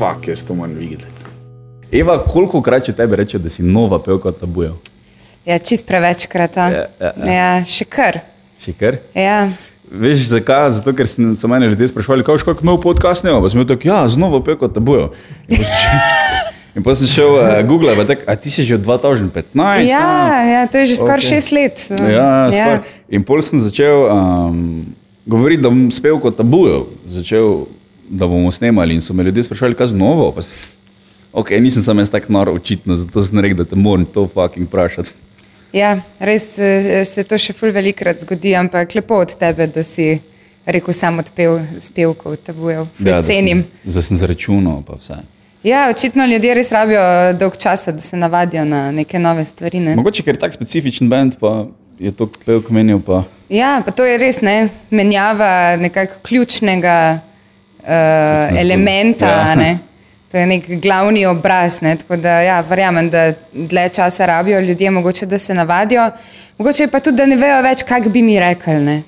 fuck, jaz to moram videti. Eva, koliko krat če tebe reče, da si nova pevka tabujev? Ja, čist prevečkrat. Ja, ja, ja. ja, še kar. Še kar? Ja. Veš, zakaj? Zato, ker sem- so mene ljudje sprašvali, kako škak nov podcast ne pa sem rekel, ja, z novo pevko tabujev. In potem sem šel- In pa sem šel uh, Google, pa tak, a ti si že od 2015? Ja, a? ja, to je že skoraj Ok. okay. šest let. Ja, ja. In pol sem začel um, govoriti, da bom spel kot tabujev, začel, da bomo snemali in so me ljudje sprašvali, kaj z novo. Pa, sem- ok, nisem sam jaz tak nor, očitno, zato sem rekel, da te moram to fucking vprašati. Ja, res eh, se to še ful velikrat zgodi, ampak lepo od tebe, da si rekel sam odpev spevkov, tabujev. Ja, Ja, da sem- cenim. Zdaj sem zračunal, pa vse. Ja, očitno ljudje res rabijo dolg časa, da se navadijo na neke nove stvari. Ne? Mogoče, ker je tak specifičen bend, pa je to pevk menil. Pa... Ja, pa to je res ne, menjava nekako ključnega uh, elementa. Ja. Ja. To je nek glavni obraz. Ne, tako da ja, verjamem, da dlje časa rabijo ljudje, mogoče da se navadijo, mogoče pa tudi, da ne vejo več, kaj bi mi rekli. Ne.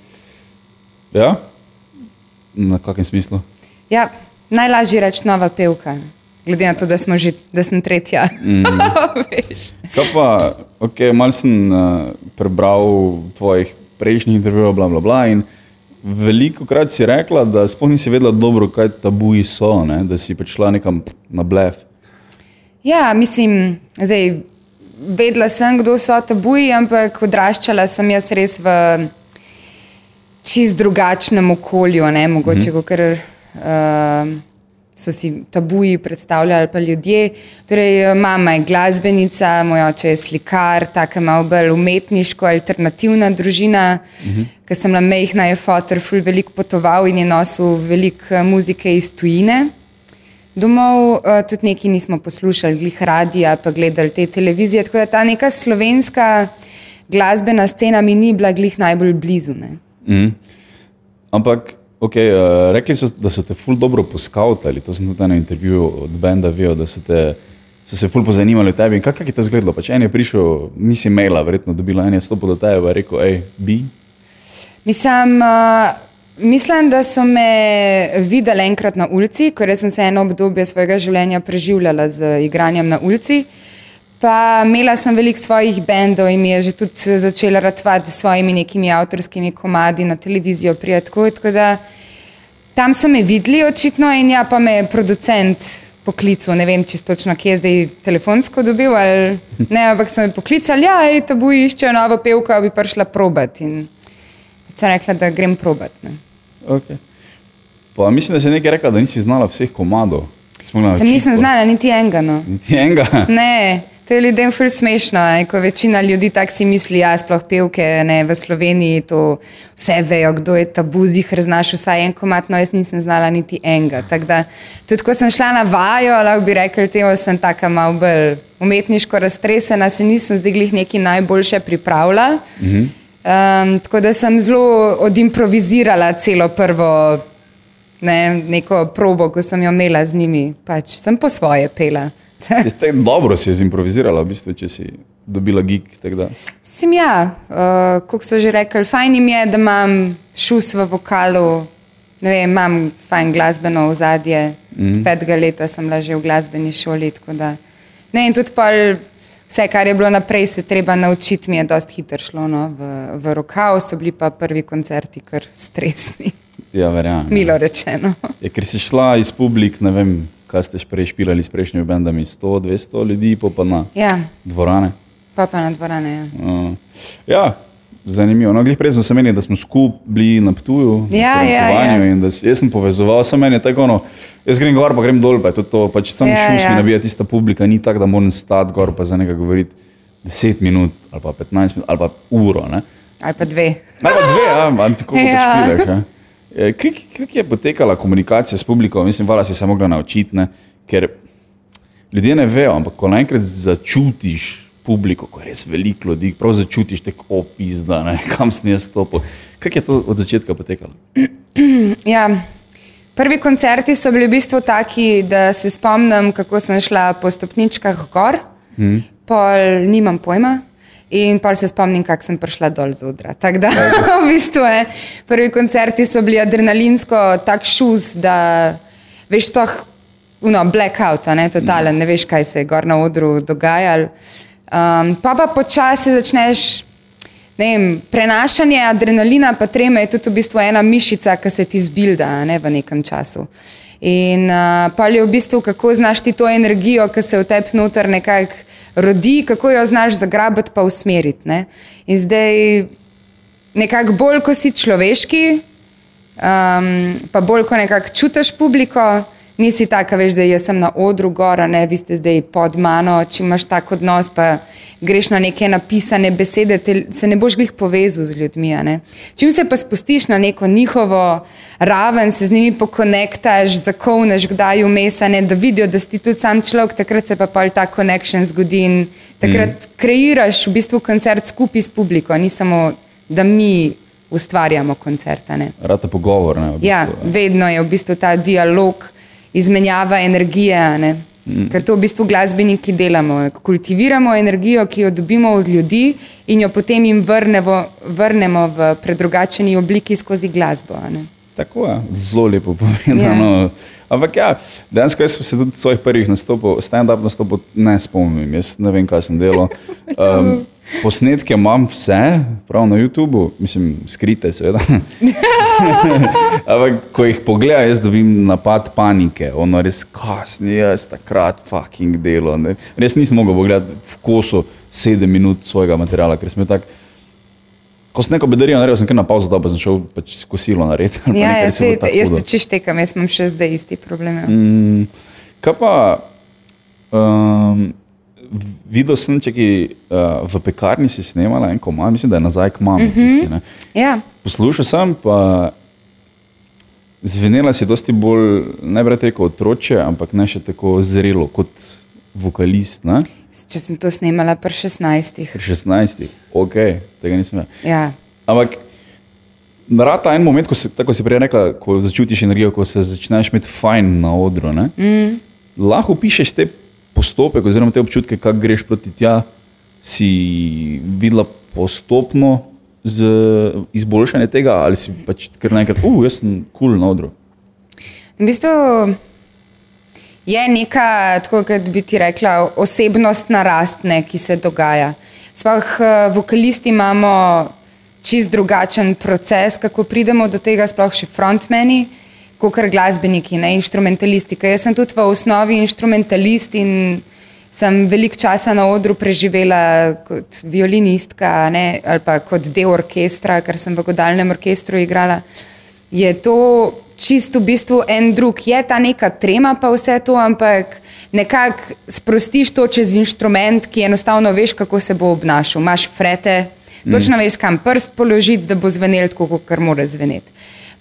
Ja? Na kakem smislu? Ja, najlažje reči nova pevka. Glede na to, da, smo že, da sem tretja. Mm. Kaj pa, okay, malo sem uh, prebral tvojih prejšnjih intervjujev, bla, bla, bla, in veliko krat si rekla, da sploh nisi vedela dobro, kaj tabuji so, ne? da si prišla nekam na blef. Ja, mislim, zdaj, vedela sem, kdo so tabuji, ampak odraščala sem jaz res v čist drugačnem okolju, ne mogoče, mm -hmm. ker uh, so si tabuji predstavljali pa ljudje. Torej, mama je glasbenica, moj oče je slikar, tako malo bolj umetniško, alternativna družina. Mm -hmm. Ker sem bila mehna, je fotor ful veliko potoval in je nosil veliko eh, muzike iz tujine. Domov uh, tudi nekaj nismo poslušali, glih radija, pa gledali te televizije. Tako da ta neka slovenska glasbena scena mi ni bila glih najbolj blizu. Ne. Mm. Ampak, okay, uh, rekli so, da so te ful dobro poskavtali, to sem tudi na intervjuju od Benda videl, da so, te, so se ful pozanimali o tebi. Kako je to izgledalo? Pač en je prišel, nisi imela, verjetno dobila, en je stopil do tebe in rekel, hej, bi. Mislim, uh, mislim, da so me videli enkrat na ulici, ker sem se eno obdobje svojega življenja preživljala z igranjem na ulici. Pa imela sem veliko svojih bendov in je že tudi začela ratvati s svojimi nekimi avtorskimi komadi na televizijo prijatko. Tako da tam so me videli očitno in ja, pa me je producent poklical, ne vem čisto točno, kje je zdaj telefonsko dobil ali ne, ampak so me poklicali, ja, ej, tabu iščejo novo pevko, bi prišla probat in sem rekla, da grem probat. Ne. Okay. Pa mislim, da si nekaj rekla, da nisi znala vseh komadov. Sem nisem znala niti enega. No. Niti enega. Ne, to je ljudem ful smešno, ne, ko večina ljudi tako si misli, ja, sploh pevke ne, v Sloveniji, to vse vejo, kdo je tabu, zih znaš vsaj en komat, no jaz nisem znala niti enega. Tako da, tudi ko sem šla na vajo, lahko bi rekli, temu sem taka malo bolj umetniško raztresena, se nisem zdaj glih neki najboljše pripravila. Um, tako da sem zelo odimprovizirala celo prvo ne, neko probo, ko sem jo imela z njimi, pač sem po svoje pela. Je tako Dobro si jo zimprovizirala, v bistvu, če si dobila gig. Sem ja, uh, kot so že rekli, fajn jim je, da imam šus v vokalu, vem, imam fajn glasbeno ozadje. Mm. Od petega leta sem bila že v glasbeni šoli. ne, in tudi pol, vse, kar je bilo naprej, se treba naučiti, mi je dosti hitro šlo no, v, v rokav, so bili pa prvi koncerti kar stresni, Ja, verjamem. milo rečeno. Je, ker si šla iz publik, ne vem, kaj ste prej špilali s prejšnjimi bendami, 100, 200 ljudi, pa, pa na Ja, dvorane. pa pa na dvorane. Ja. Uh, ja, zanimivo. No, glih prej smo se menili, da smo skupaj bili na Ptuju, Ja, na ja, potovanju ja. in da jaz sem povezoval, sem meni tako ono, jaz grem gor, pa grem dol, pa je to, to pač sam Ja, ja, šus ja. mi nabija tista publika, ni tako, da moram stati gor pa za nekaj govoriti 10 minut ali pa 15 minut ali pa uro. Ne? Ali pa dve. Ali pa dve, ja, ali tako kot Ja. špilaš. Ja. E, Kako kak je potekala komunikacija s publiko? Mislim, vala si se mogla naučiti, ne? ker ljudje ne vejo, ampak ko naenkrat začutiš publiko, ko je res veliko ljudi, prav začutiš tako opizda, ne? kam sem jaz stopil. Kako je to od začetka potekalo? Ja. Prvi koncerti so bili v bistvu taki, da se spomnim, kako sem šla po stopničkah gor, hmm. pol nimam pojma. In pa se spomnim, kako sem prišla dol z odra. Tako da, v bistvu je, prvi koncerti so bili adrenalinsko tak šus, da veš, sploh uno, blackout, ne totalen, ne veš, kaj se je gor na odru dogajalo. Um, pa pa počasi začneš. ne Vem, prenašanje adrenalina, pa treme je tudi v bistvu ena mišica, ki se ti zbilda ne, v nekem času. In uh, pa je v bistvu, kako znaš ti to energijo, ki se v tebi noter nekako rodi, kako jo znaš zagrabiti, pa usmeriti. Ne? In zdaj, nekako bolj, ko si človeški, um, pa bolj, ko nekako čutiš publiko, nisi taka, veš, da jaz sem na odru gora, ne, vi ste zdaj pod mano, če imaš tak odnos, pa greš na neke napisane besede, te, se ne boš glih povezal z ljudmi. Čim se pa spustiš na neko njihovo raven, se z njimi pokonektaš, zakovneš, kdaj vmes, a ne, da vidijo, da si tudi sam človek, takrat se pa pol ta connection zgodi in takrat mm. kreiraš v bistvu koncert skupaj s publiko, ni samo, da mi ustvarjamo koncert. a ne. Rata pogovor. Ne, v bistvu, Ja, vedno je v bistvu ta dialog, izmenjava energije. ne. Mm. Ker to v bistvu glasbeniki delamo. Kultiviramo energijo, ki jo dobimo od ljudi, in jo potem jim vrnemo, vrnemo v predrugačeni obliki skozi glasbo. Tako je, zelo lepo povedano. Ampak ja, dejansko jaz sem se tudi svojih prvih nastopov, stand-up nastopov ne spomnim, jaz ne vem, kaj sem delal. Um, posnetke imam vse, prav na YouTubu, mislim, skrite, seveda. Ampak ko jih pogledam, jaz dobim napad panike, ono res kasni, jaz takrat fucking delo. Ne. Res nisem mogel pogledati v kosu sedem minut svojega materiala, ker sem bil tak. Ko sem neko bedarijo naredil, sem kar na pauzo dal, pa sem šel pač kosilo narediti. Ja, nekaj, jaz, tako jaz hudo. te češtekam, jaz imam še zdaj isti problem. ja. Mm, kaj pa, um, videl sem, če ki uh, v pekarni si snemala en komad, mislim, da je nazaj k mami. Mm -hmm. tisti, ne. Ja. Poslušal sem, pa zvenela si dosti bolj, ne bi rekel otroče, ampak ne še tako zrelo kot vokalist. Ne? Če sem to snemala pri 16. Pri 16, ok, tega nisem vedel. Ja. Ampak narata en moment, ko si, tako si prej rekla, ko začutiš energijo, ko se začneš imeti fajn na odru. Mm. Lahko pišeš te postopek, oziroma te občutke, kako greš proti tja, si videla postopno z izboljšanje tega, ali si pač kar naenkrat, uh, jaz sem kul cool na odru. V bistvu je neka, tako kot bi ti rekla, osebnostna rast, ne, ki se dogaja. Sploh eh, vokalisti imamo čist drugačen proces, kako pridemo do tega, sploh še frontmeni, kot kar glasbeniki, ne instrumentalisti. Ker jaz sem tudi v osnovi instrumentalist in sem veliko časa na odru preživela kot violinistka ne, ali pa kot del orkestra, ker sem v godalnem orkestru igrala je to čisto v bistvu en drug. Je ta neka trema, pa vse to, ampak nekako sprostiš to čez inštrument, ki enostavno veš, kako se bo obnašal. Imáš frete, točno veš, kam prst položiti, da bo zvenel tako, kot mora zveneti.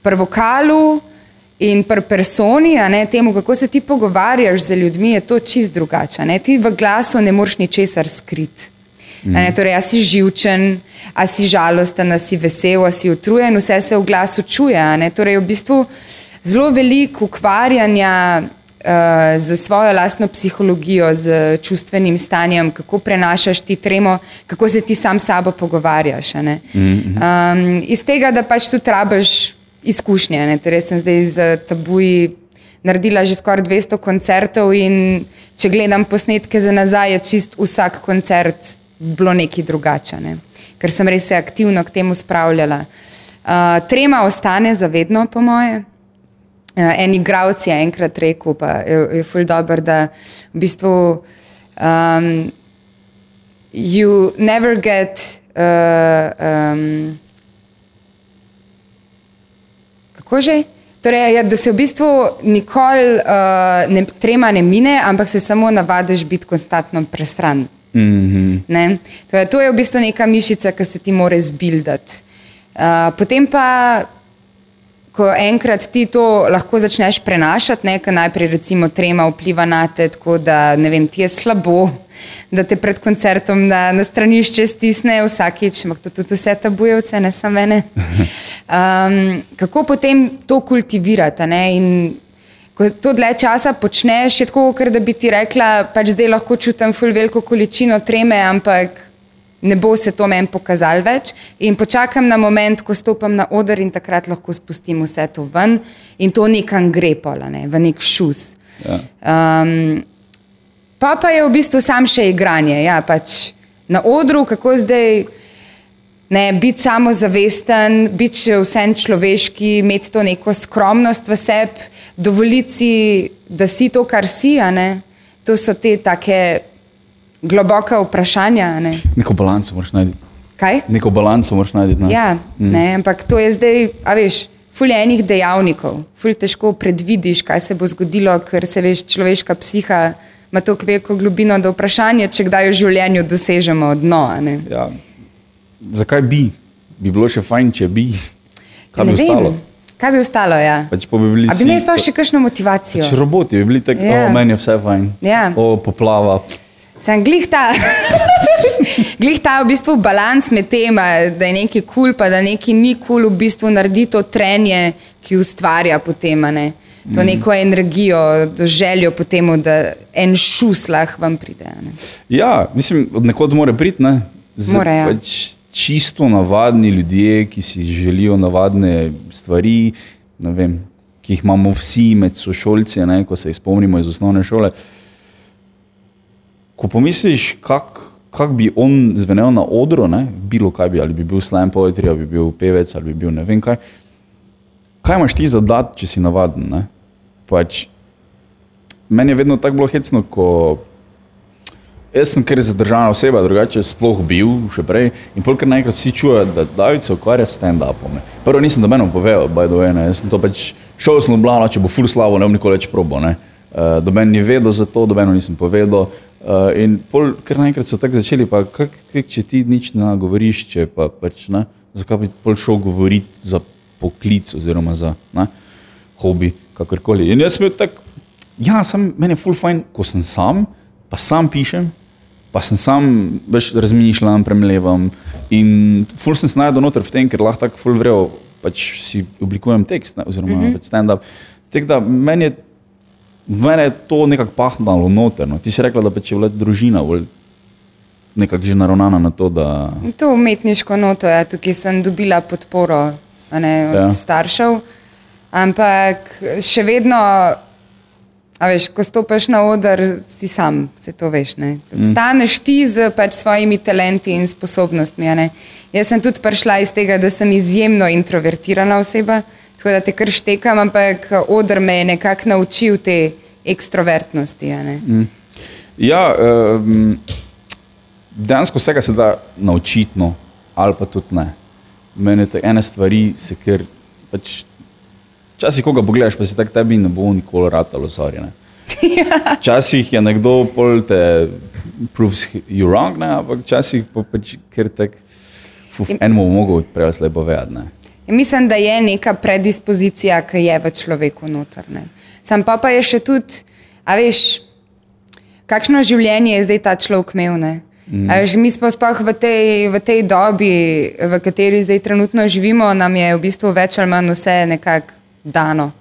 Pri vokalu in pri personi, ne temu, kako se ti pogovarjaš z ljudmi, je to čist drugače. ne. Ti v glasu ne moreš ničesar skriti. Mm. Ne, torej, a si živčen, a si žalosten, a si vesel, a si utrujen, vse se v glasu čuje. Torej, v bistvu zelo veliko ukvarjanja uh, z svojo lastno psihologijo, z čustvenim stanjem, kako prenašaš ti tremo, kako se ti sam s sabo pogovarjaš. a ne. Um, iz tega, da pač tudi rabaš izkušnje. Ne. Torej, sem zdaj z tabuji naredila že skoraj 200 koncertov in če gledam posnetke za nazaj, je čist vsak koncert bilo nekaj drugače, ne? ker sem res se aktivno k temu spravljala. Uh, trema ostane zavedno, po moje. Uh, en igralec je enkrat rekel, pa je, je ful dobro, da v bistvu um, you never get uh, um, kako že? Torej, ja, da se v bistvu nikoli uh, ne, trema ne mine, ampak se samo navadiš biti konstantno presran. Mm -hmm. Ne? To, je, to je v bistvu neka mišica, ki se ti mora zbildati. Uh, potem pa, ko enkrat ti to lahko začneš prenašati, ne, ker najprej recimo trema vpliva na te, tako da ne vem, ti je slabo, da te pred koncertom na, na stranišče stisne vsakič, ampak to tudi vse tabujevce, ne samo mene. Um, kako potem to kultivirati? a ne, in Ko to dlje časa počneš, je tako, ker da bi ti rekla, pač zdaj lahko čutim ful veliko količino treme, ampak ne bo se to meni pokazalo več. In počakam na moment, ko stopim na oder in takrat lahko spustim vse to ven in to nekam gre pola, ne, v nek šus. Ja. Um, pa pa je v bistvu sam še igranje. Ja, pač na odru, kako zdaj ne, biti samozavesten, biti še vsem človeški, imeti to neko skromnost v sebi, dovoliti si, da si to, kar si. To so te take globoka vprašanja. Ne. Neko balanco moraš najti. Kaj? Neko balanco moraš najti. Ne? Ja, ne, ampak to je zdaj, a veš, fulj je enih dejavnikov, fulj težko predvidiš, kaj se bo zgodilo, ker se veš, človeška psiha ima tako veliko globino, da vprašanje, če kdaj v življenju dosežemo dno. Ja. Zakaj bi? Bi bilo še fajn, če bi. Kaj Ne bi vem, ostalo? Kaj bi ostalo, ja? Pač pa bi bili A bi imeli sploh še kakšno motivacijo? Pač roboti bi bili tako, Ja. yeah. meni je vse fajn. Ja. O, poplava. Sem glih ta, glih ta v bistvu balans med tem, da je nekaj kul, cool, pa da nekaj ni kul, cool, v bistvu naredi to trenje, ki ustvarja potem. To neko energijo, željo po tem, da en šuslah vam pride. ne. Ja, mislim, od nekod mora priti. Ne? Z, Mora, ja. pač čisto navadni ljudje, ki si želijo navadne stvari, vem, ki jih imamo vsi med sošolci, ne, ko se jih spomnimo iz osnovne šole. Ko pomisliš, kako kak bi on zvenel na odru, ne, bilo kaj bi, ali bi bil slam poetry, ali bi bil pevec, ali bi bil ne vem kaj. Kaj imaš ti za dat, če si navaden? Ne? Pač, meni je vedno tako bilo hecno, ko Jaz sem kar zadržana oseba, drugače sploh bil še prej. In polk naenkrat vsi čujejo, da David se ukvarja s stand-upom. ne. Prvo nisem dobenom povedal, by the way, ne. Jaz sem to pač šel sem Blano, če bo ful slavo, ne bom nikoli več probo. Ne. Uh, doben ni vedel za to, dobeno nisem povedal. Uh, in pol, ker naenkrat so tako začeli, pa kak, kak, če ti nič ne govoriš, če pa pač ne, zakaj bi pol šel govoriti za poklic oziroma za ne, hobi, kakorkoli. In jaz sem bil tak, ja, sem, meni je ful fajn, ko sem sam, pa sam pišem, pa sem sam več razmišljam, premlevam in ful sem se najdel noter v tem, ker lahko tako ful vrejo, pač si oblikujem tekst, ne, oziroma mm -hmm. pač stand-up. Tako da meni je, meni je to nekako pahnalo noter. No. Ti si rekla, da pač je bila družina bolj nekako že naravnana na to, da To umetniško noto je, tukaj sem dobila podporo ne, od Ja. staršev, ampak še vedno, a veš, ko stopiš na oder, si sam, se to veš. Ne? Obstaneš ti z pač svojimi talenti in sposobnostmi. Jaz sem tudi prišla iz tega, da sem izjemno introvertirana oseba, tako da te kar štekam, ampak oder me je nekako naučil te ekstrovertnosti. ne. Ja, um, dejansko vsega se da naučiti, no, ali pa tudi ne. Mene te ene stvari se ker. Pač, Včasih, ko ga pogledaš, pa si tako tebi ne bo nikoli ratalo, sorry. Včasih je nekdo pol te proves you wrong, ne, ampak včasih pa pač ker tak, fuf, enemu bo mogel prej slepo vedeti. Ja, mislim, da je neka predispozicija, ki je v človeku notrne. Sam pa, pa je še tudi, a veš, kakšno življenje je zdaj ta človek imel. ne? A Veš, mi smo sploh v tej, v tej dobi, v kateri zdaj trenutno živimo, nam je v bistvu več ali manj vse nekako dano.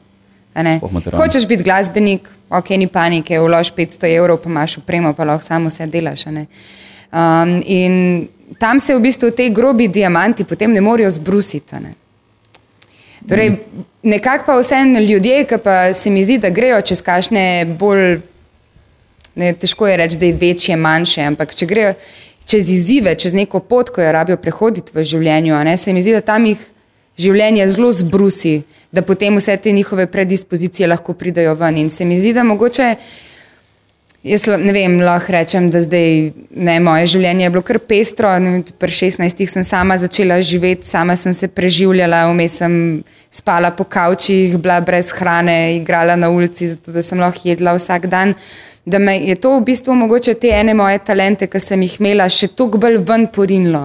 ne. Hočeš biti glasbenik, ok, ni panike, vlož 500 evrov, pa imaš upremo, pa lahko samo vse delaš. Um, in tam se v bistvu te grobi diamanti potem ne morejo zbrusiti. Ne. Torej, nekako pa vseeno ljudje, ki pa se mi zdi, da grejo čez kašne bolj, ne, težko je reči, da je večje, manjše, ampak če grejo čez izzive, čez neko pot, ko jo rabijo prehoditi v življenju, ne, se mi zdi, da tam jih življenje zelo zbrusi, da potem vse te njihove predispozicije lahko pridajo ven. In se mi zdi, da mogoče. Jaz ne vem, lahko rečem, da zdaj ne, moje življenje je bilo kar pestro. vem, Pri 16 sem sama začela živeti, sama sem se preživljala, vmes sem spala po kavčih, bila brez hrane, igrala na ulici, zato da sem lahko jedla vsak dan. Da me je to v bistvu mogoče te ene moje talente, ki sem jih imela, še toliko bolj ven porinilo.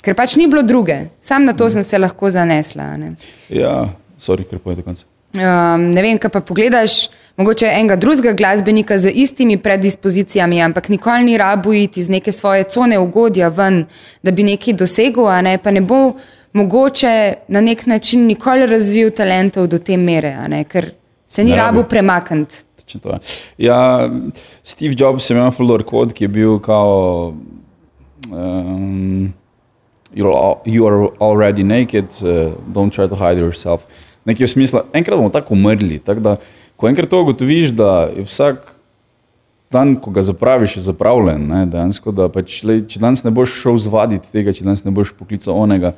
Ker pač ni bilo druge, sam na to sem se lahko zanesla. ne. Ja, sorry, ker pojdi do konca. Um, ne vem, kaj pa pogledaš, mogoče enega drugega glasbenika z istimi predispozicijami, ampak nikoli ni rabu iti iz neke svoje cone ugodja ven, da bi nekaj dosegel, a ne, pa ne bo mogoče na nek način nikoli razvil talentov do te mere, ker se ni rabu premakniti. Ja, Steve Jobs je imel fulor kod, ki je bil kao. Um, you're al- you are already naked, uh, don't try to hide yourself. Nekaj v smislu, enkrat bomo tako umrli. Tako da ko enkrat to ugotoviš, da je vsak dan, ko ga zapraviš, je zapravljen. Ne, dejansko, da pač, le, če danes ne boš šel zvaditi tega, če danes ne boš poklical onega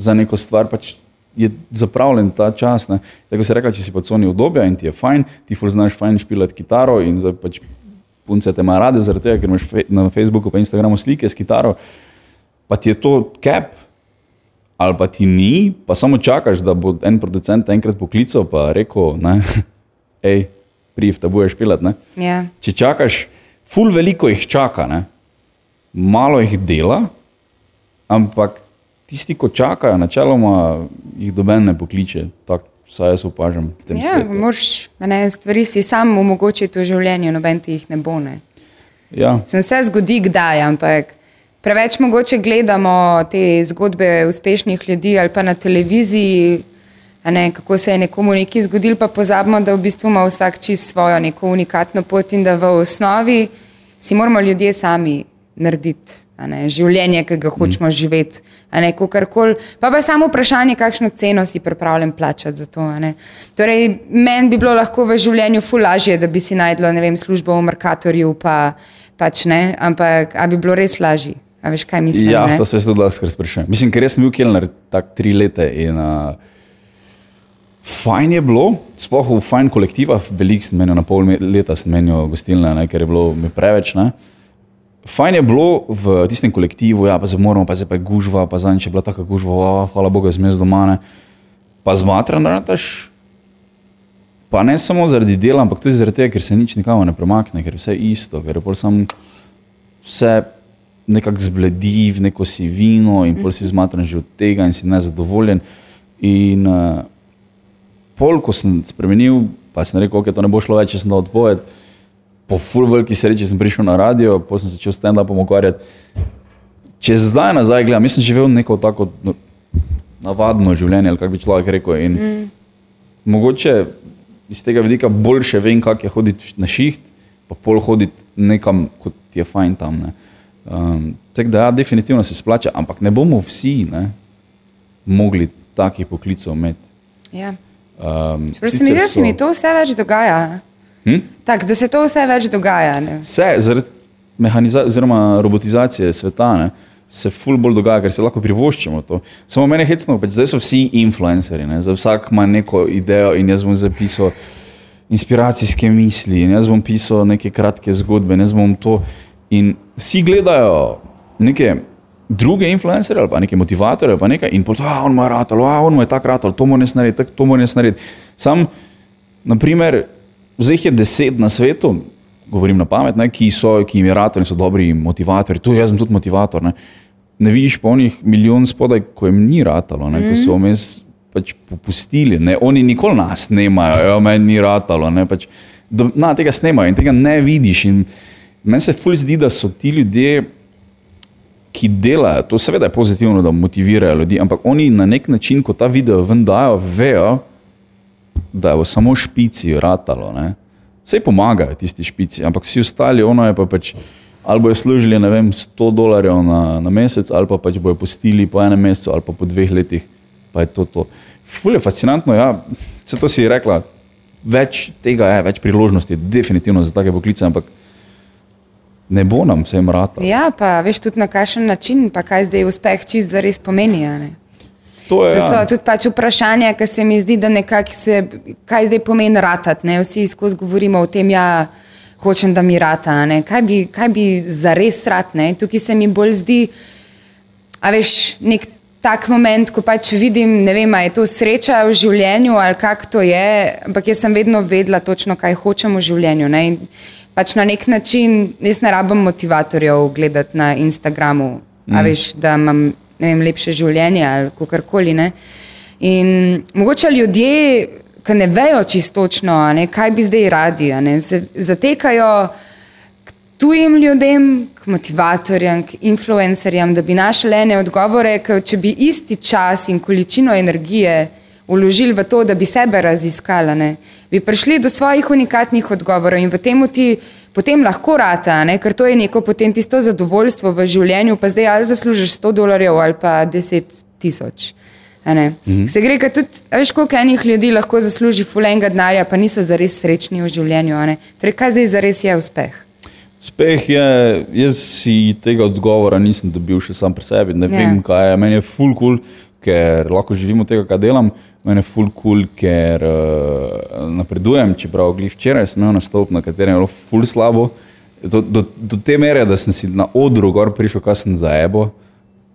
za neko stvar, pač je zapravljen ta čas. Ne. Tako se reka, če si pa coni obdobja in ti je fajn, ti ful znaš fajn špilati kitaro in zdaj pač punce te ima rade zaradi tega, ker imaš fe, na Facebooku pa Instagramu slike s kitaro, pa ti je to cap. Ali pa ti ni, pa samo čakaš, da bo en producent enkrat poklical in rekel, hej, priv, da boš pilat. Ja. Če čakaš, ful veliko jih čaka, ne? malo jih dela, ampak tisti, ki čakajo, načeloma jih doben ne pokliče. Tak, Vsaj jaz opažam v tem Ja, moraš ne, stvari si sam omogočiti v življenju, noben ti jih ne bo. Ne. Ja, Sem se zgodi kdaj, ampak preveč mogoče gledamo te zgodbe uspešnih ljudi ali pa na televiziji, ne, kako se je nekomu nekaj zgodilo, pa pozabimo, da v bistvu ima vsak čist svojo neko unikatno pot in da v osnovi si moramo ljudje sami narediti ne, življenje, ki ga hočemo mm. živeti. ne, kakorkoli. Pa pa je samo vprašanje, kakšno ceno si pripravljen plačati za to. Torej, meni bi bilo lahko v življenju ful lažje, da bi si najdla ne vem, službo v Merkatorju, pa, pač ne, ampak a bi bilo res lažje. A veš, kaj mislim? ja ne? to se tudi lahko sprašujem. Mislim, ker jaz sem bil kelner tak tri leta in uh, fajn je bilo, sploh v fajn kolektiva, veliko sem menil, na pol leta sem menil gostilne, ne, ker je bilo mi preveč. Ne. Fajn je bilo v tistem kolektivu, ja, pa se moramo, pa se pa je gužva, pa zadnjič je bila taka gužva, o, hvala Bogu, zmes doma. Ne. Pa zmatran rataš, pa ne samo zaradi dela, ampak tudi zaradi tega, ker se nič nikamor ne premakne, ker je vse isto, ker je pol sam vse nekako zbledi v neko sivino in pol si zmatran že od tega in si nezadovoljen. In uh, pol, ko sem spremenil, pa sem rekel, ok, to ne bo šlo več, če sem dal odpoved. Po full veliki sreči sem prišel na radio, potem sem začel stand-upom ukvarjati. Če zdaj nazaj gledam, jaz sem živel neko tako no, navadno življenje, ali kako bi človek rekel. In mm. Mogoče iz tega vidika boljše vem, kako je hoditi na šiht, pa pol hoditi nekam, kot je fajn tam. Ne. Um, tako da, ja, definitivno se splača, ampak ne bomo vsi ne, mogli takih poklicov imeti. Ja. Um, Čeprav se mi zdi, da se mi to vse več dogaja. Hm? Tak, da se to vse več dogaja. Ne? Vse zaradi mehanizacije oziroma robotizacije sveta ne, se ful bolj dogaja, ker se lahko privoščimo to. Samo meni je hecno, pač zdaj so vsi influencerji, ne, za vsak ima neko idejo in jaz bom zapisal inspiracijske misli in jaz bom pisal neke kratke zgodbe, in jaz bom to. In vsi gledajo neke druge influencerje ali pa neke motivatorje ali pa nekaj in potem, ah, on ima ratalo, ah, on ima tak ratalo, to mora narediti, tak, to mora narediti. Sam, naprimer, zdaj jih je deset na svetu, govorim na pamet, ne, ki, so, ki jim je in so dobri motivatorji, tu jaz sem tudi motivator. Ne, ne vidiš pa onih milijon spodaj, ko jim ni ratalo, ne, ko so vmes pač popustili. Ne, oni nikoli nas snemajo, jo, meni ni ratalo. Ne, pač, do, na, tega snemajo in tega ne vidiš. In meni se ful zdi, da so ti ljudje, ki delajo, to seveda je pozitivno, da motivirajo ljudi, ampak oni na nek način, ko ta video ven dajo, vejo, da je v samo špici ratalo. Ne. Vse pomagajo tisti špici, ampak vsi ostali, ono je pa pač. Ali bojo služili ne vem, 100 dolarjev na, na mesec, ali pa pač bojo postili po enem mesecu, ali pa po dveh letih. Pa je to to. Ful je fascinantno, ja, vse to si rekla. Več tega je, več priložnosti, definitivno za take poklice, ampak ne bo nam vsem rata. Ja, pa veš tudi na kakšen način, pa kaj zdaj uspeh čist zares pomeni. To je To so ja. tudi pač vprašanja, ki se mi zdi, da nekako se, kaj zdaj pomeni ratati. Ne? Vsi skozi govorimo o tem, ja, hočem, da mi rata. ne. Kaj bi, kaj bi zares rat? Ne? Tukaj se mi bolj zdi, a veš, nek tak moment, ko pač vidim, ne vem, a je to sreča v življenju ali kako to je, ampak jaz sem vedno vedela točno, kaj hočem v življenju. Ne? In pač na nek način, jaz ne rabim motivatorjev gledati na Instagramu, mm. a veš, da imam vem, lepše življenje ali kakorkoli. ne. In mogoče ljudje, ki ne vejo čistočno, ne, kaj bi zdaj radi, ne, se zatekajo k tujim ljudem, k motivatorjem, k influencerjem, da bi našli ene odgovore, ker če bi isti čas in količino energije vložili v to, da bi sebe raziskali, ne, bi prišli do svojih unikatnih odgovorov in v tem ti potem lahko rata, ne, ker to je neko potem tisto zadovoljstvo v življenju, pa zdaj ali zaslužiš 100 dolarjev ali pa 10 tisoč. ne. Se gre, ker tudi, veš, koliko enih ljudi lahko zasluži fulenga denarja, pa niso zares srečni v življenju. Torej, kaj zdaj zares je uspeh? Uspeh je, jaz si tega odgovora nisem dobil še sam pri sebi. Ne Ja. vem, kaj je. Meni je full cool, ker lahko živim od tega, kar delam. Meni je full cool, ker uh, napredujem. Čeprav glih včeraj sem imel nastop, na katerem je bilo full slabo. Do, do, do te mere, da sem si na odru gor prišel, kaj sem za ebo,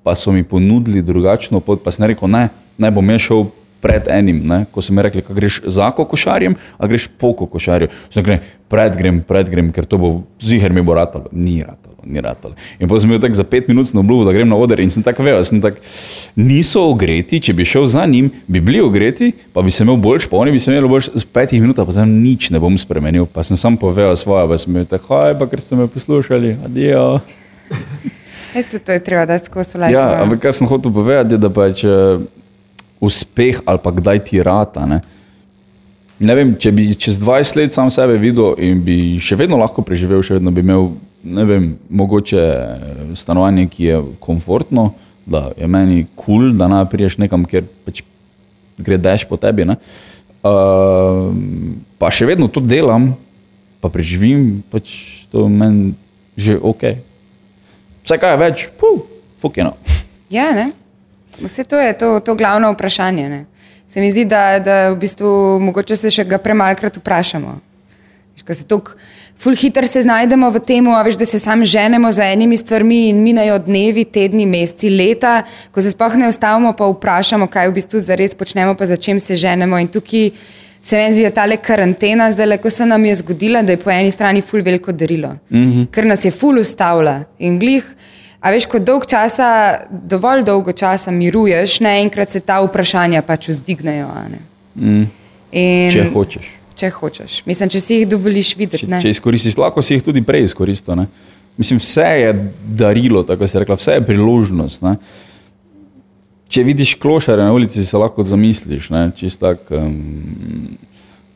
pa so mi ponudili drugačno pot, pa sem rekel, ne, ne bom jaz šel pred enim, ne? ko so mi rekli, greš za kokošarjem, a greš po kokošarju. Sem rekel, pred grem, pred grem, ker to bo ziger mi bo ratalo. Ni ratalo, ni ratalo. In potem sem bil tak za pet minut na obljubo, da grem na oder in sem tako vedel, sem tak, niso ogreti, če bi šel za njim, bi bili ogreti, pa bi se imel boljš, pa oni bi se imeli boljš z petih minut, pa sem nič ne bom spremenil, pa sem sam povedal svoje, pa sem bil tako, hoj, pa ker ste me poslušali, adijo. Eto, to je treba dati skozi life. Ja, ampak kar sem hotel povedati, da pač uh, uspeh ali pa kdaj ti rata. Ne? ne vem, če bi čez 20 let sam sebe videl in bi še vedno lahko preživel, še vedno bi imel, ne vem, mogoče eh, stanovanje, ki je komfortno, da je meni kul, cool, da ne priješ nekam, kjer pač gre dež po tebi. ne. Uh, pa še vedno to delam, pa preživim, pač to meni že ok. Vse kaj je več, puh, fukino. Ja, ne? Vse to je to, to glavno vprašanje. Ne? Se mi zdi, da, da v bistvu mogoče se še ga premalkrat vprašamo. Ko se tako ful hitro se znajdemo v tem, veš, da se sami ženemo za enimi stvarmi in minajo dnevi, tedni, meseci, leta, ko se sploh ne ustavimo, pa vprašamo, kaj v bistvu zares počnemo, pa za čem se ženemo. In tukaj se meni zdi, da ta le karantena, zdaj, ko se nam je zgodila, da je po eni strani ful veliko darilo, mm -hmm. ker nas je ful ustavila in glih. A veš, ko dolg časa, dovolj dolgo časa miruješ, naenkrat se ta vprašanja pač vzdignejo. Mm, In, če hočeš. če hočeš. Mislim, če si jih dovoliš videti. Če, ne. če izkoristiš, lahko si jih tudi prej izkoristil. Ne? Mislim, vse je darilo, tako se je rekla, vse je priložnost. Ne? Če vidiš klošare na ulici, se lahko zamisliš. ne, čisto Tak, um,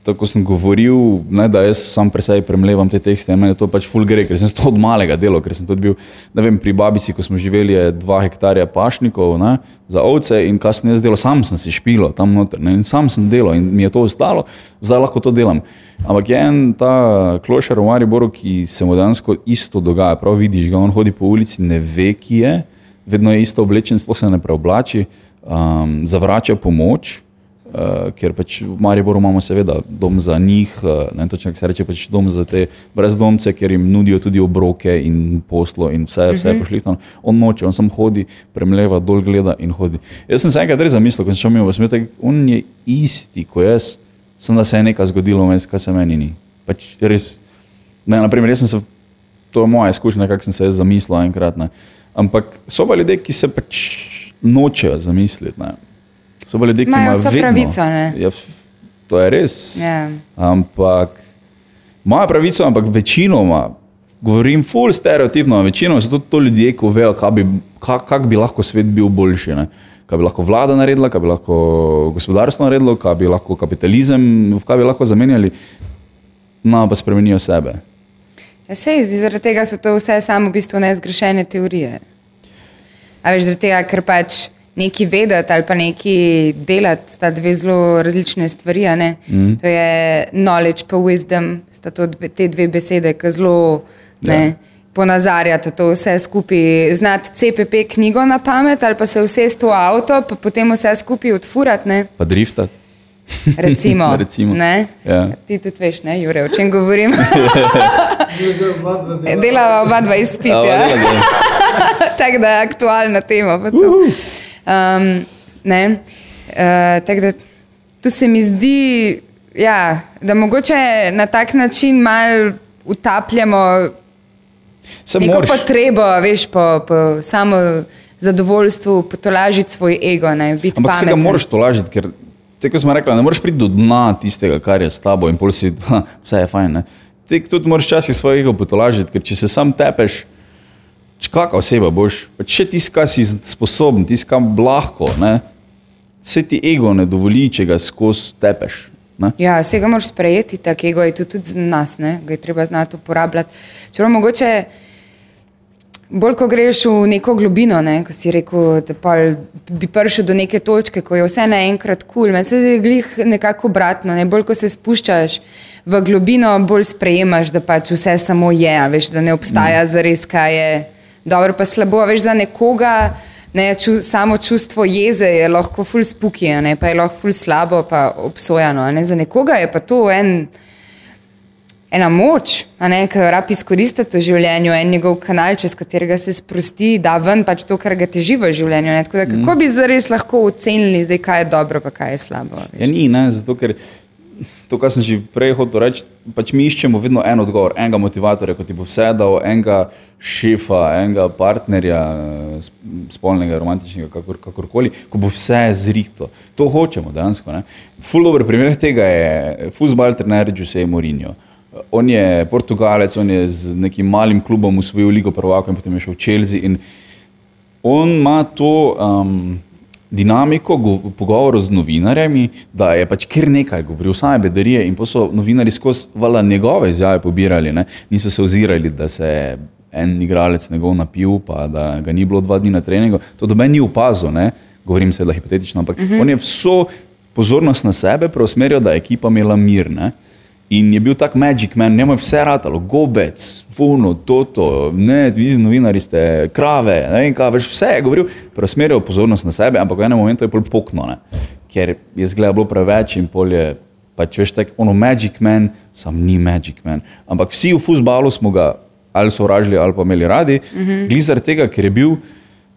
tako sem govoril, ne, da jaz sam pri sebi premlevam te tekste. Meni to pač full gre, ker sem to od malega dela, ker sem tudi bil, ne vem, pri babici, ko smo živeli, je dva hektarja pašnikov ne, za ovce in kaj sem jaz delal, sam sem si špilo tam noter ne, in sam sem delal in mi je to ostalo, zdaj lahko to delam. Ampak je en ta klošar v Mariboru, ki se mu dejansko isto dogaja. Prav vidiš ga, on hodi po ulici, ne ve, ki je, vedno je isto oblečen, sploh se ne preoblači, um, zavrača pomoč. Uh, ker pač v Mariboru imamo seveda dom za njih, uh, ne točno, kako se reče, pač dom za te brezdomce, ker jim nudijo tudi obroke in poslo in vse, vse uh -huh. pošlihtano. On noče, on samo hodi, premleva, dol gleda in hodi. Jaz sem se enkrat res zamislil, ko sem šel mimo, smetek, on je isti kot jaz, sem da se je nekaj zgodilo, vmes, kar se meni ni. Pač res. Ne, naprimer, jaz sem se, to je moja izkušnja, kako sem se jaz zamislil enkrat. Ne. Ampak so pa ljudje, ki se pač nočejo zamisliti. Ne. So pa ljudje, ki Imajo vso vedno- pravico, ne. Ja, f- to je res. Ja. Ampak imajo pravico, ampak večinoma, govorim full stereotipno, večinoma so to, to ljudje, ki vejo, kako bi, kak, kak bi lahko svet bil boljši. Ne? Kaj bi lahko vlada naredila, kaj bi lahko gospodarstvo naredilo, kaj bi lahko kapitalizem, kaj bi lahko zamenjali, no pa spremenijo sebe. Ja, sej, zaradi tega so to vse samo v bistvu nezgrešene teorije. A veš, zaradi tega, ker pač neki vedeti ali pa neki delati sta dve zelo različne stvari. a ne. Mhm. To je knowledge pa wisdom, sta to dve, te dve besede, ki zelo Ja. ne, ponazarjata to vse skupaj. Znati CPP knjigo na pamet ali pa se usesti v avto, pa potem vse skupaj odfurati. ne. Pa driftati. Recimo. Recimo. Ne? Ja. Ti tudi veš, ne, Jure, o čem govorim. Delava oba dva izpita. Ja, Ja. Tako da je aktualna tema. pa to. Um, ne, uh, tako da tu se mi zdi, ja, da mogoče na tak način malo utapljamo Se neko moraš, potrebo, veš, po, po samo zadovoljstvu, potolažiti svoj ego, ne, ampak se ga moraš tolažiti, ker tako smo rekli, ne moreš priti do dna tistega, kar je s tabo in pol si, ha, vse je fajn. Ne? Ti tudi moraš časih svojega potolažiti, ker če se sam tepeš, č- kakšna oseba boš, pa če tisti, kar si sposoben, tisti, kam lahko, ne? se ti ego ne dovoli, če ga skozi tepeš. Ne? Ja, vse ga moraš sprejeti, tako ego je to tudi za nas, ne? ga je treba znati uporabljati. Čeprav mogoče Bolj, ko greš v neko globino, ne, ko si rekel, da bi prišel do neke točke, ko je vse naenkrat kul, cool. meni se zdi glih nekako obratno. Ne. Bolj, ko se spuščaš v globino, bolj sprejemaš, da pač vse samo je, veš, da ne obstaja mm. zares, kaj je dobro pa slabo. Veš, za nekoga ne, ču, samo čustvo jeze je lahko ful spuki, ne, pa je lahko ful slabo, pa obsojano. Ne. Za nekoga je pa to en ena moč, ki jo rabi izkoristiti v življenju, en njegov kanal, čez katerega se sprosti, da ven pač to, kar ga teži v življenju. Da, kako mm. bi zares lahko ocenili, zdaj, kaj je dobro, pa kaj je slabo? Ja, ni, ne, zato ker to, kar sem že prej hotel reči, pač mi iščemo vedno en odgovor, enega motivatorja, kot ti bo vse dal, enega šefa, enega partnerja, spolnega, romantičnega, kakor, kakorkoli, ko bo vse zrihto. To hočemo dejansko. Ful dobro primer tega je futbal trener Giuseppe Mourinho. On je Portugalec, on je z nekim malim klubom usvojil Ligo prvaka in potem je šel v Chelsea. On ima to um, dinamiko pogovorov z novinarji, da je pač kar nekaj govoril, same bedarije in pa so novinari skozi vala njegove izjave pobirali, ne? niso se ozirali, da se je en igralec njegov napil, pa da ga ni bilo dva dni na treningu. To do meni ni opazil, ne? govorim seveda hipotetično, ampak uh mhm. -huh. on je vso pozornost na sebe preusmeril, da je ekipa imela mir. Ne? In je bil tak Magic Man, ne moj vse ratalo, gobec, funo, toto, ne, vi novinari ste krave, ne vem kaj, veš, vse je govoril, preusmeril pozornost na sebe, ampak v enem momentu je pol pokno, ne, ker je zgleda bilo preveč in pol je, pač veš, tak, ono Magic Man, sam ni Magic Man, ampak vsi v futbalu smo ga ali so vražili ali pa imeli radi, mm -hmm. glizar tega, ker je bil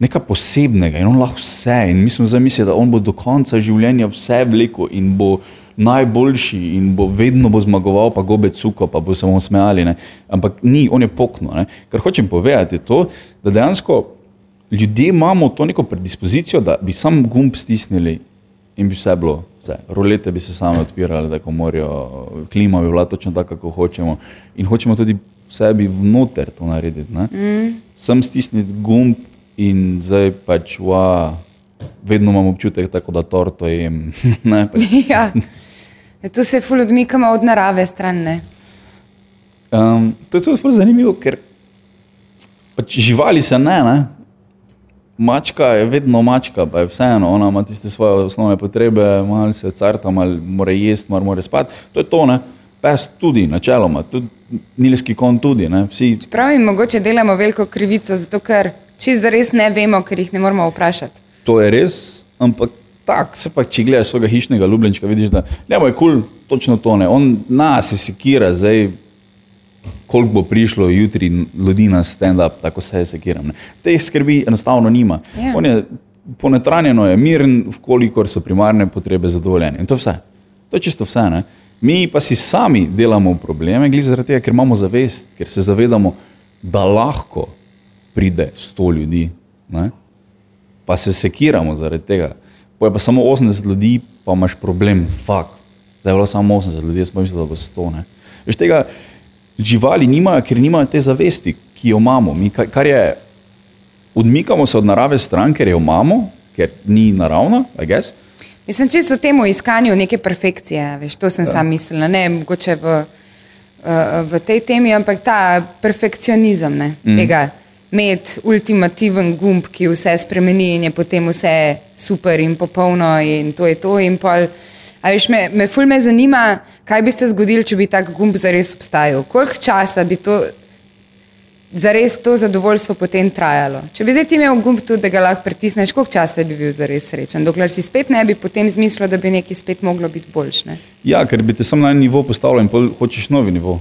nekaj posebnega in on lahko vse in mi smo zamislili, da on bo do konca življenja vse vlekel in bo najboljši in bo vedno bo zmagoval, pa gobe cuko, pa bo samo smejali. Ne. Ampak ni, on je pokno. Ne. Kar hočem povedati, je to, da dejansko ljudje imamo to neko predispozicijo, da bi sam gumb stisnili in bi vse bilo. Vse. Rolete bi se same odpirale, da morajo, klima bi bila točno tako, kako hočemo. In hočemo tudi sebi vnoter to narediti. Mm. Sem stisniti gumb in zdaj pač, wow, vedno imam občutek, tako, da torto jem. ne, pač. ja. Ja, tu se ful odmikamo od narave stran. Um, to je tudi zelo zanimivo, ker pač živali se ne, ne. Mačka je vedno mačka, pa je vseeno, ona ima tiste svoje osnovne potrebe, malo se carta, malo mora jesti, malo mora spati. To je to, ne. Pes tudi, načeloma, tudi nilski kon tudi. Pravi, mogoče delamo veliko krivico, zato ker čisto res ne vemo, ker jih ne moramo vprašati. To je res, ampak tako se pa, če gledaš svojega hišnega ljubljenčka, vidiš, da ne bo je kul, cool, točno to ne. On nas je sekira, zdaj, koliko bo prišlo jutri ljudi na stand-up, tako se je sekiram. Ne. Te skrbi enostavno nima. Yeah. Ja. On je ponetranjeno, je miren, vkolikor so primarne potrebe zadovoljene. In to je vse. To je čisto vse. Ne. Mi pa si sami delamo probleme, glede zaradi tega, ker imamo zavest, ker se zavedamo, da lahko pride sto ljudi, ne. pa se sekiramo zaradi tega pa je pa samo 80 ljudi, pa imaš problem, fuk. Zdaj je bilo samo 80 ljudi, jaz pa mislim, da bo 100. Ne? Veš tega, živali nimajo, ker nimajo te zavesti, ki jo imamo. Mi, kar je, odmikamo se od narave stran, ker jo imamo, ker ni naravna, I guess. Mislim, čisto v tem iskanju neke perfekcije, veš, to sem ja. sam mislila, ne mogoče v, uh, v tej temi, ampak ta perfekcionizem ne, mm. tega imeti ultimativen gumb, ki vse spremeni in je potem vse super in popolno in to je to. Pol, veš, me, me ful me zanima, kaj bi se zgodilo, če bi tak gumb zares obstajal. Koliko časa bi to zares to zadovoljstvo potem trajalo? Če bi zdaj imel gumb tudi, da ga lahko pritisneš, koliko časa bi bil zares srečen? Dokler si spet ne bi potem zmislil, da bi nekaj spet moglo biti boljše. Ja, ker bi te sam na en nivo postavil in hočeš novi nivo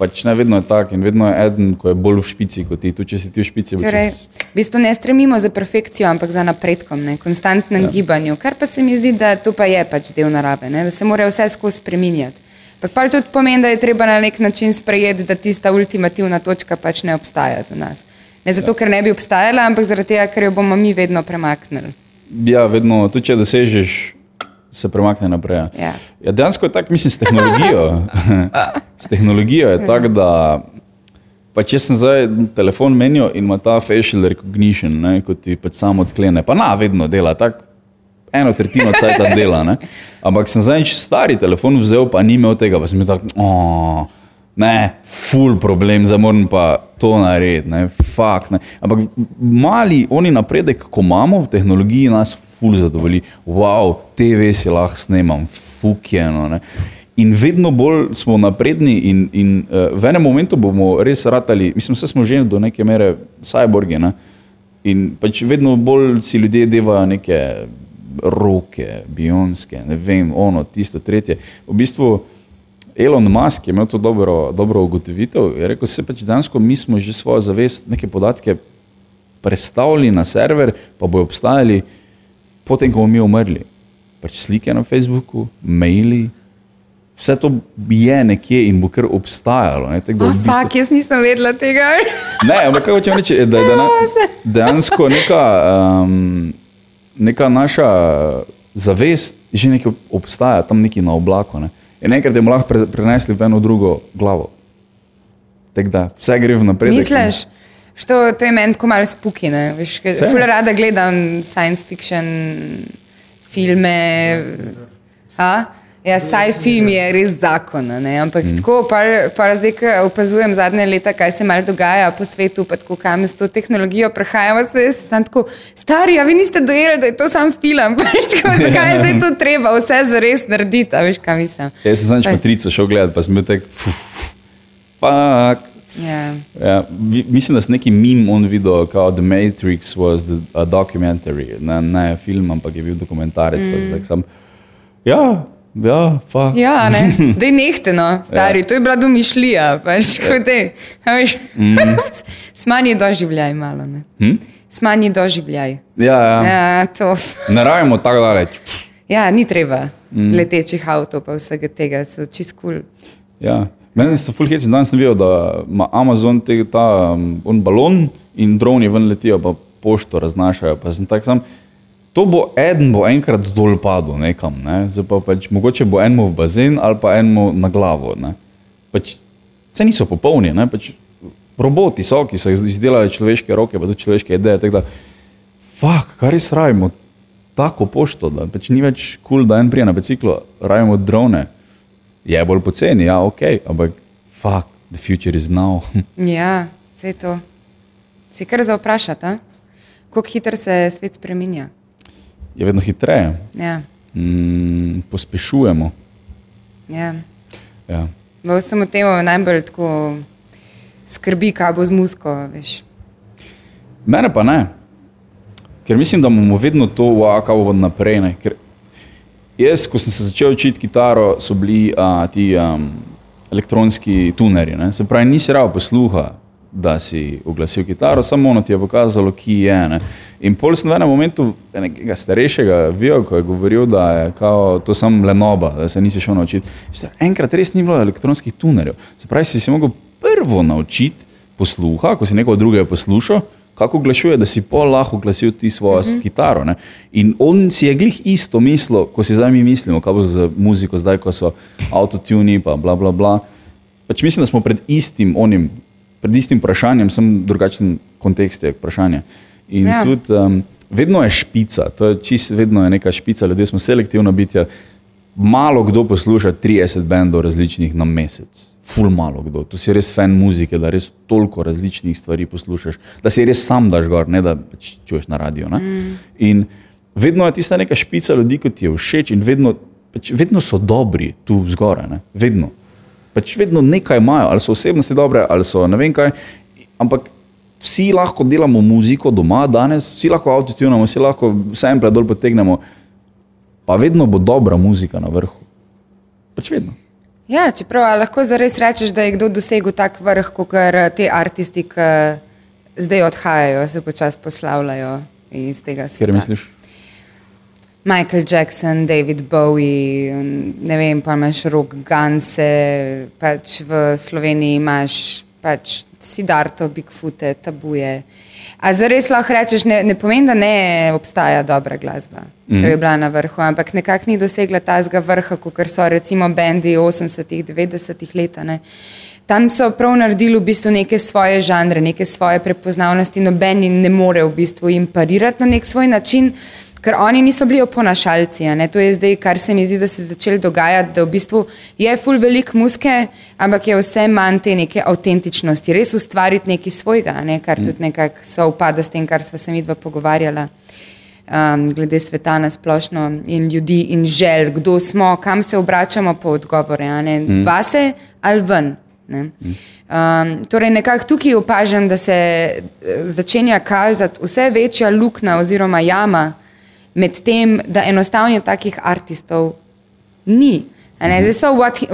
pač ne vedno je tako in vedno je eden, ko je bolj v špici kot ti, tudi če si ti v špici. Torej, v bistvu ne stremimo za perfekcijo, ampak za napredkom, ne? konstantnem ja. gibanju, kar pa se mi zdi, da to pa je pač del narave, ne? da se mora vse skozi spremenjati. Pa tudi pomeni, da je treba na nek način sprejeti, da tista ultimativna točka pač ne obstaja za nas. Ne zato, ja. ker ne bi obstajala, ampak zaradi tega, ker jo bomo mi vedno premaknili. Ja, vedno, tudi če dosežeš se premakne naprej. Ja. Ja, dejansko je tako, mislim, s tehnologijo. s tehnologijo je tako, da pa če sem zdaj telefon menil in ima ta facial recognition, ne, kot ti pač samo odklene, pa na vedno dela tako. Eno tretjino cajt dela, ne? ampak sem zdaj stari telefon vzel, pa ni imel tega, pa sem bil tako, Ne, ful problem, zdaj moram pa to narediti, ne, fakt. Ne. Ampak mali oni napredek, ko imamo v tehnologiji, nas ful zadovolji. Wow, TV si lahko snemam, fukjeno. Ne. In vedno bolj smo napredni, in, in uh, v enem momentu bomo res ratali, mislim, vse smo že do neke mere cyborgi. Ne. In pač vedno bolj si ljudje devajo neke roke, bionske, ne vem, ono, tisto, tretje. V bistvu Elon Musk je imel to dobro, dobro ugotovitev. Je rekel, se pač dejansko mi smo že svojo zavest, neke podatke predstavili na server, pa bojo obstajali potem, ko bomo mi umrli. Pač slike na Facebooku, maili. Vse to je nekje in bo kar obstajalo. Ne, tak, Oh, v bistvu... Fak, jaz nisem vedela tega. ne, ampak kaj hočem reči, da je dejansko neka, um, neka naša zavest že nekaj obstaja, tam neki na oblaku. Ne. In enkrat je lahko pre, prenesli v eno drugo glavo. Tako da vse gre v naprej. Misliš, što to je meni tako malo spukine. Fula rada gledam science fiction filme. Ha? Ja, sci-fi mi je res zakon, ne? ampak mm. tako, pa, pa zdaj, ko opazujem zadnje leta, kaj se malo dogaja po svetu, pa tako, kam s to tehnologijo prehajamo, se sem tako, stari, a vi niste dojeli, da je to sam film, zakaj je zdaj to treba, vse za res narediti, a veš, kaj mislim. Jaz sem samo patrico šel gledati, pa sem bil tak, fuck. Yeah. Ja, mislim, da sem neki mim on videl, kao The Matrix was the, a documentary, ne, ne film, ampak je bil dokumentarec. Mm. Ja, Ja, ja ne, da je nehteno, stari, ja. to je bila domišljija. Pač, ja. mm. Smanji doživljaj malo. Hm? Smanji doživljaj. Ja, ja. ja to. Ne rabimo tako daleč. Ja, ni treba mm. letečih avtomobilov, pa vsega tega, so čist kul. Cool. Ja. Meni so fulheci, danes sem videl, da ima Amazon te, ta um, balon in droni ven letijo, pa pošto raznašajo. Pa sem tak sam. To bo en, bo enkrat dol padel nekam, ne? pa pač, mogoče bo eno v bazen ali pa eno na glavo. Pač, vse niso popolni, pač, roboti so, ki so izdelali človeške roke, pa tudi človeške ideje. Da, fuk, kar res rajmo, tako pošto, da pač ni več kul, cool, da en prije na biciklu, rajmo drone. Je bolj poceni, ja, ok, ampak fuk, the future is now. ja, vse to. Si kar za vprašati, kako hitro se svet spremenja je vedno hitreje. Ja. Mm, pospešujemo. Ja. Ja. V vsem tem najbolj tako skrbi, kaj bo z musko. Veš. Mene pa ne. Ker mislim, da bomo vedno to uvajali naprej. Jaz, ko sem se začel učiti kitaro, so bili a, ti um, elektronski tuneri. Ne? Se pravi, nisi rado posluha, da si oglasil kitaro, samo ono ti je pokazalo, ki je. Ne? In pol sem v enem momentu nekega starejšega videl, ko je govoril, da je kao, to samo lenoba, da se nisi šel naučiti. Enkrat res ni bilo elektronskih tunerjev. Se pravi, si se mogel prvo naučiti posluha, ko si nekoga drugega poslušal, kako oglašuje, da si pol lahko oglasil ti svojo mm -hmm. kitaro. Ne? In on si je glih isto mislil, ko si zdaj mi mislimo, kaj bo z muziko, zdaj ko so autotuni, pa bla bla bla. Pač mislim, da smo pred istim onim pred istim vprašanjem, sem drugačen kontekst tega vprašanja. In ja. tudi um, vedno je špica, to je čisto vedno je neka špica, ljudje smo selektivno bitja. Malo kdo posluša 30 bendov različnih na mesec, ful malo kdo. Tu si res fan muzike, da res toliko različnih stvari poslušaš, da si res sam daš gor, ne da pač čuješ na radio. Mm. In vedno je tista neka špica ljudi, ki ti je všeč in vedno, pač, vedno so dobri tu zgoraj, vedno pač vedno nekaj imajo, ali so osebnosti dobre, ali so ne vem kaj. Ampak vsi lahko delamo muziko doma danes, vsi lahko avtotunamo, vsi lahko en predol potegnemo, pa vedno bo dobra muzika na vrhu. Pač vedno. Ja, čeprav lahko zares rečeš, da je kdo dosegel tak vrh, kot te aristi, ki zdaj odhajajo, se počasi poslavljajo iz tega sveta. Ker misliš? Michael Jackson, David Bowie, ne vem, pa imaš rok Ganse, pač v Sloveniji imaš pač Sidarto, Bigfoote, tabuje. A zares lahko rečeš, ne, ne pomeni, da ne obstaja dobra glasba, mm. ki je bila na vrhu, ampak nekako ni dosegla tazga vrha, kot so recimo bendi 80-ih, 90-ih let. Tam so prav naredili v bistvu neke svoje žanre, neke svoje prepoznavnosti, noben ne more v bistvu jim parirati na nek svoj način Ker oni niso bili oponašalci. To je zdaj, kar se mi zdi, da se je začelo dogajati, da v bistvu je full velik muske, ampak je vse manj te neke avtentičnosti, res ustvariti nekaj svojega, ne, kar tudi nekako sovpada s tem, kar smo se mi dva pogovarjala. Um, glede sveta na splošno in ljudi in želj, kdo smo, kam se obračamo po odgovore, a ne, mm. vase ali ven. Ne. Um, torej, nekako tukaj opažam, da se eh, začenja kazati vse večja luknja oziroma jama med tem, da enostavno takih artistov ni. ne. Zdaj so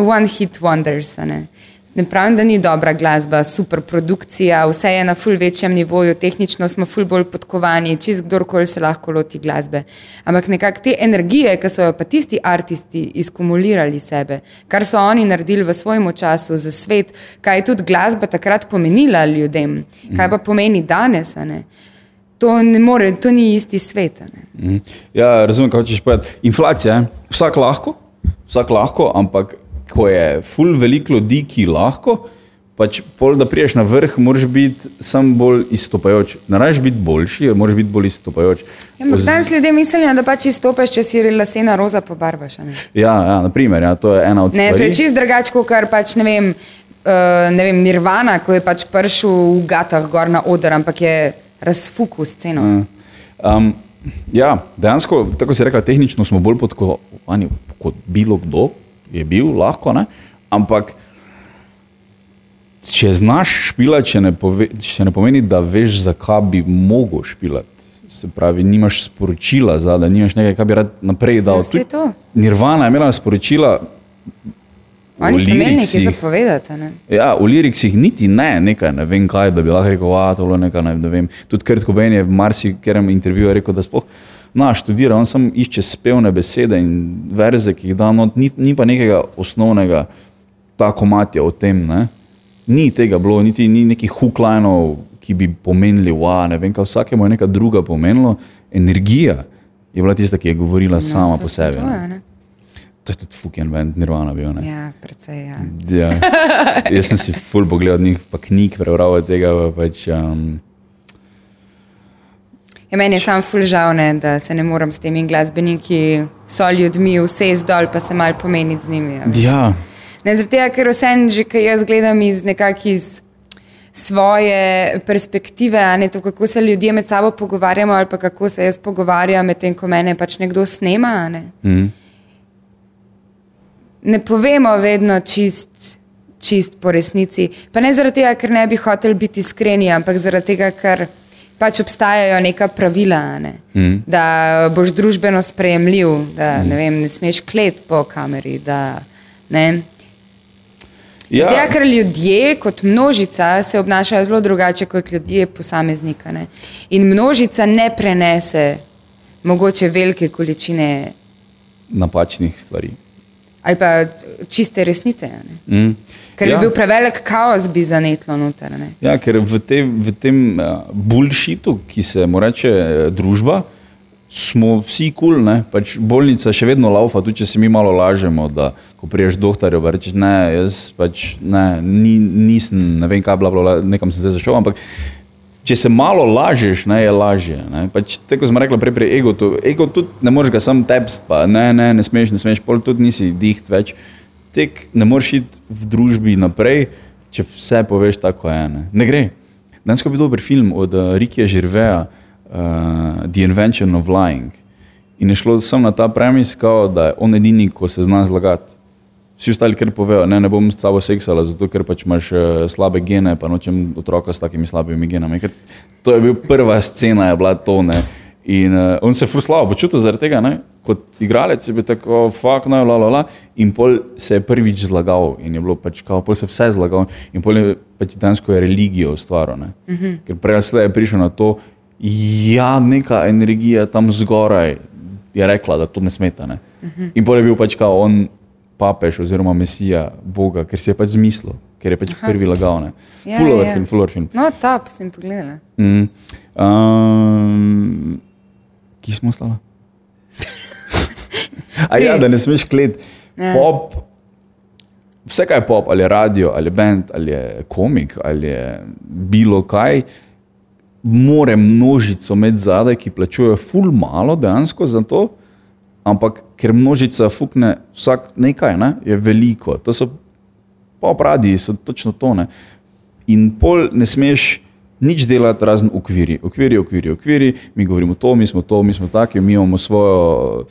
one hit wonders. Ne. ne pravim, da ni dobra glasba, super produkcija, vse je na ful večjem nivoju, tehnično smo ful bolj podkovani, čist kdorkoli se lahko loti glasbe. Ampak nekako te energije, ki so jo pa tisti artisti izkumulirali sebe, kar so oni naredili v svojem času za svet, kaj je tudi glasba takrat pomenila ljudem, kaj pa pomeni danes. Ne. To, ne more, to ni isti svet. ne. Mhm. Ja, razumem, kaj hočeš povedati. Inflacija, je. vsak lahko, vsak lahko, ampak ko je ful veliko ljudi, ki lahko, pač pol, da priješ na vrh, moraš biti sam bolj izstopajoč. Ne rabiš biti boljši, moraš biti bolj izstopajoč. Ja, danes ljudje mislijo, da pač izstopiš, če si lasena roza pobarvaš. ne. Ja, ja naprimer, ja, to je ena od Ne, to stvari. je čist drugače, kot kar pač ne vem, uh, ne vem, Nirvana, ko je pač prišel v gatah gor na oder, ampak je razfuku sceno. Um, ja, dejansko, tako si rekla, tehnično smo bolj podkovani kot bilo kdo, je bil lahko, ne? ampak če znaš špilati, če ne, pove, še ne pomeni, da veš, zakaj bi mogel špilati. Se pravi, nimaš sporočila zadaj, nimaš nekaj, kar bi rad naprej dal. Ja, saj Tudi to. Nirvana je imela sporočila. Oni so imeli nekaj zapovedati. a Ne? Ja, v liriksih niti ne, nekaj, ne vem kaj, da bi lahko rekel, je to nekaj, ne, ne vem. Tudi Kurt Cobain je v marsikerem intervjuju rekel, da sploh na študira, on samo išče spevne besede in verze, ki jih da, no, ni, ni pa nekega osnovnega, ta komat je o tem, ne. Ni tega bilo, niti ni nekih huklajnov, ki bi pomenili, wa, ne vem, kaj vsakemu je neka druga pomenilo. Energija je bila tista, ki je govorila no, sama to- po sebi. To, ne. je, ne? To je tudi fucking band, Nirvana bil. Ne. ja, precej. Ja. Ja. Jaz sem si ful pogledal njih, pa knjig prebral od tega. pa Pač, um, Ja, meni je sam ful žal, ne, da se ne morem s temi glasbeniki, so ljudmi, vse zdol, pa se mal pomeniti z njimi. Ja. ja, Ne, tega, ker vse že, ki jaz gledam iz nekakšne iz svoje perspektive, ne to, kako se ljudje med sabo pogovarjamo, ali pa kako se jaz pogovarjam, medtem ko mene pač nekdo snema. Ne, mm, ne povemo vedno čist, čist po resnici. Pa ne zaradi tega, ker ne bi hotel biti iskreni, ampak zaradi tega, ker pač obstajajo neka pravila, ne? mm. da boš družbeno sprejemljiv, da mm. ne, vem, ne smeš klet po kameri. Da, ne, ja, Ja, ker ljudje kot množica se obnašajo zelo drugače kot ljudje posameznika. Ne? In množica ne prenese mogoče velike količine napačnih stvari. Ali pa čiste resnice. Mm. Ker ja. bi bil prevelik kaos, bi zanetlo noter. Ne? Ja, ker v, te, v tem uh, bullshitu, ki se mu reče uh, družba, smo vsi kul, cool, pač bolnica še vedno laufa, tudi če se mi malo lažemo, da ko priješ doktorju, pa rečeš, ne, jaz pač ne, ni, nisem, ne vem kaj, bla, bla, bla, nekam sem zdaj zašel, ampak če se malo lažeš, ne, je lažje. Ne. Pač, tako smo rekli prej, pri ego, to, ego tudi ne moreš ga sam tepst, pa ne, ne, ne smeš, ne smeš, pol tudi nisi diht več. Tek ne moreš iti v družbi naprej, če vse poveš tako je. Ne, ne gre. Danes je bil dober film od uh, Rikija Žirveja, uh, The Invention of Lying. In je šlo samo na ta premis, kao, da je on edini, ko se zna zlagati. Vsi ostali, ker povejo, ne, ne bom s tabo seksala, zato ker pač imaš uh, slabe gene, pa nočem otroka s takimi slabimi genami. Ker to je bila prva scena, je bila to. Ne. In uh, on se je fruslavo počutil zaradi tega, ne. kot igralec je bil tako, fuck, no, la, la, la. In pol se je prvič zlagal in je bilo pač, kao, pol se je vse zlagal in pol je pač dansko je religijo ustvaril. Mm -hmm. Ker prej slej je prišel na to, ja, neka energija tam zgoraj je rekla, da to ne smeta. Ne. Mm -hmm. In pol je bil pač kao on papež oziroma mesija Boga, ker si je pač zmislil, ker je pač Aha. prvi lagal. Ne. Ja, Fuller ja. film, fuller film. No, top, sem pogledala. Mm. Um, Kje smo stali? A ja, da ne smeš klet. Ja. Pop, vse kaj je pop, ali je radio, ali je band, ali je komik, ali je bilo kaj, more množico med zadaj, ki plačujejo ful malo dejansko za to, ampak ker množica fukne vsak nekaj, ne, je veliko. To so pop radiji, so točno tone. In pol ne smeš nič delati razen ukviri, ukviri, ukviri, ukviri, mi govorimo to, mi smo to, mi smo taki, mi imamo svojo,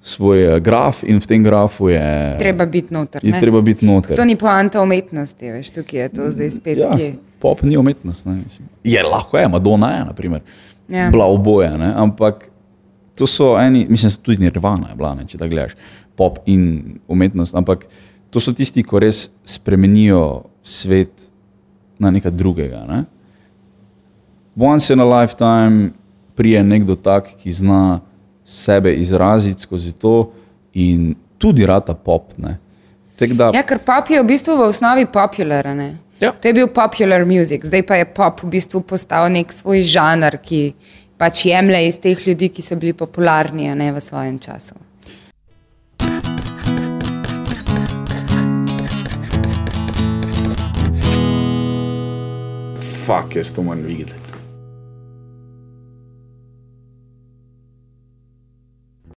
svoj eh, graf in v tem grafu je. Treba biti noter. Je ne? treba biti noter. To ni poanta umetnosti, veš, tukaj je to zdaj spet Ja, kje. pop ni umetnost. Ne, mislim. je lahko, je, Madonna je, naprimer, Ja. bila oboje, ne, ampak to so eni, mislim, da tudi Nirvana je bila, ne, če tako gledaš, pop in umetnost, ampak to so tisti, ki res spremenijo svet na nekaj drugega. Ne. Once in a lifetime prije nekdo tak, ki zna sebe izraziti skozi to in tudi rata pop. Ne. Tako Da, Ja, ker pop je v bistvu v osnovi popular. a Ne? Ja. To je bil popular music, zdaj pa je pop v bistvu postal nek svoj žanr, ki pač jemlje iz teh ljudi, ki so bili popularni ne v svojem času. Fak, jaz to moram videti.